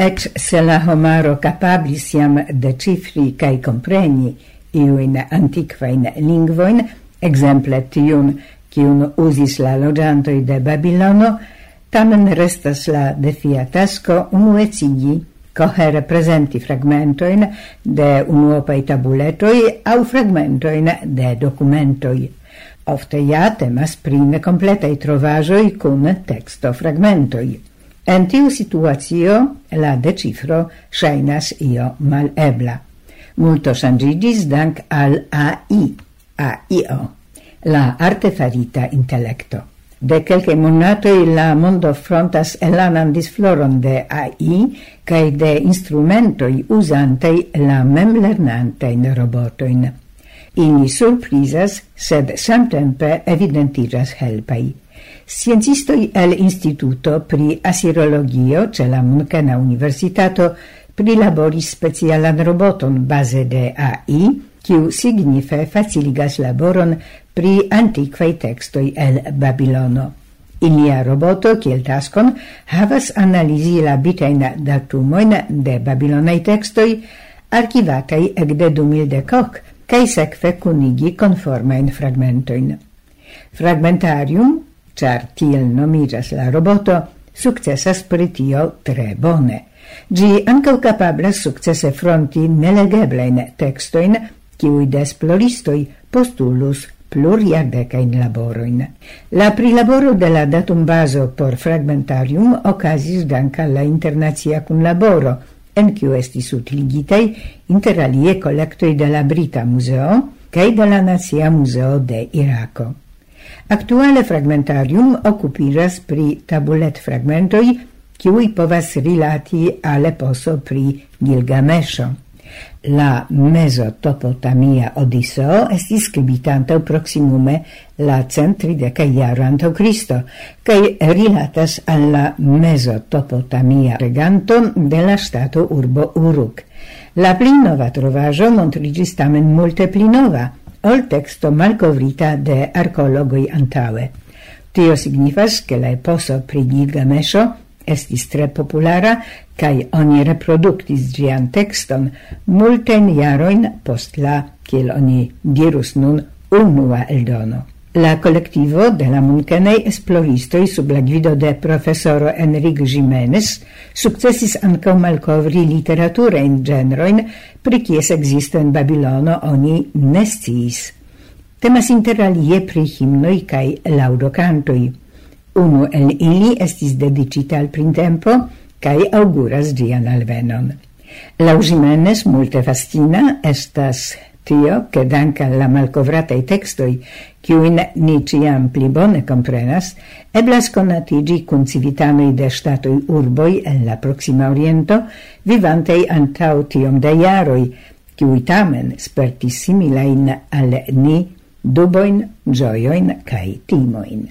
Ec se la homaro capablis iam decifri cae compreni iuin antiquain lingvoin, exemple tiun cium usis la logiantoi de Babilono, tamen restas la defia tasco unuecigi cohere presenti fragmentoin de unuopai tabuletoi au fragmentoin de documentoi. Ofte ja temas pri completai trovajoi cun texto fragmentoi. En tiu situatio la decifro shainas io mal ebla. Multo sangigis dank al AI, AIO, la artefarita intellecto. De kelkaj monatoj la mondo frontas elanan disfloron de AI kai de instrumentoi uzantaj la mem memlernantajn robotojn. Ini surprizas, sed samtempe evidentiras helpai. Sciencistoi el Instituto pri Asirologio ce la Munkena Universitato prilaboris specialan roboton base de AI, kiu signife faciligas laboron pri antiquae textoi el Babilono. Ilia roboto kiel taskon havas analizi la bitajn datumoin de babilonaj tekstoj arkivataj ekde 2000 kaj sekve kunigi konformajn fragmentojn. Fragmentarium char tiel nomigas la roboto, successas pri tio tre bone. Gi ankaŭ capablas successe fronti nelegeblein textoin, kiuj desploristoi postulus pluriardecain laboroin. La prilaboro de la datumbazo por fragmentarium ocasis danca la la cun laboro, en kiu estis utiligitaj interalie collectoi de la Brita Museo cae de la Nazia Museo de Irako. Aktuale fragmentarium okupiras pri tabulet fragmentoi, kiui povas rilati al eposo pri Gilgamesho. La mesotopotamia Odiseo estis skribita proximume la la de caiaro antaŭ Cristo, cae rilatas alla la reganto de la stato urbo Uruk. La pli nova trovaĵo montriĝis tamen multe pli nova – ol texto malcovrita de arcologoi antaue. Tio signifas che la eposo pri Gilgamesho estis tre populara kaj oni reproduktis gian texton multen jaroin post la, kiel oni dirus nun, unua eldono. La collectivo de la Munkenei esploristoi sub la guido de profesoro Enrique Jimenez sukcesis malcovri malkovri literaturajn genroin pri kies existo in Babilono oni nestis. Temas Temas interalie pri himnoi cae laudocantoi. Uno el ili estis dedicita al printempo cae auguras ĝian alvenon. La Jimenez multe fascina estas Tio, che danca la i textoi, ciuin ni ciam pli bone comprenas, eblas conatigi cun civitanoi de statoi urboi en la proxima oriento, vivantei antau tiom de iaroi, ciui tamen spertis similain al ni duboin, gioioin cae timoin.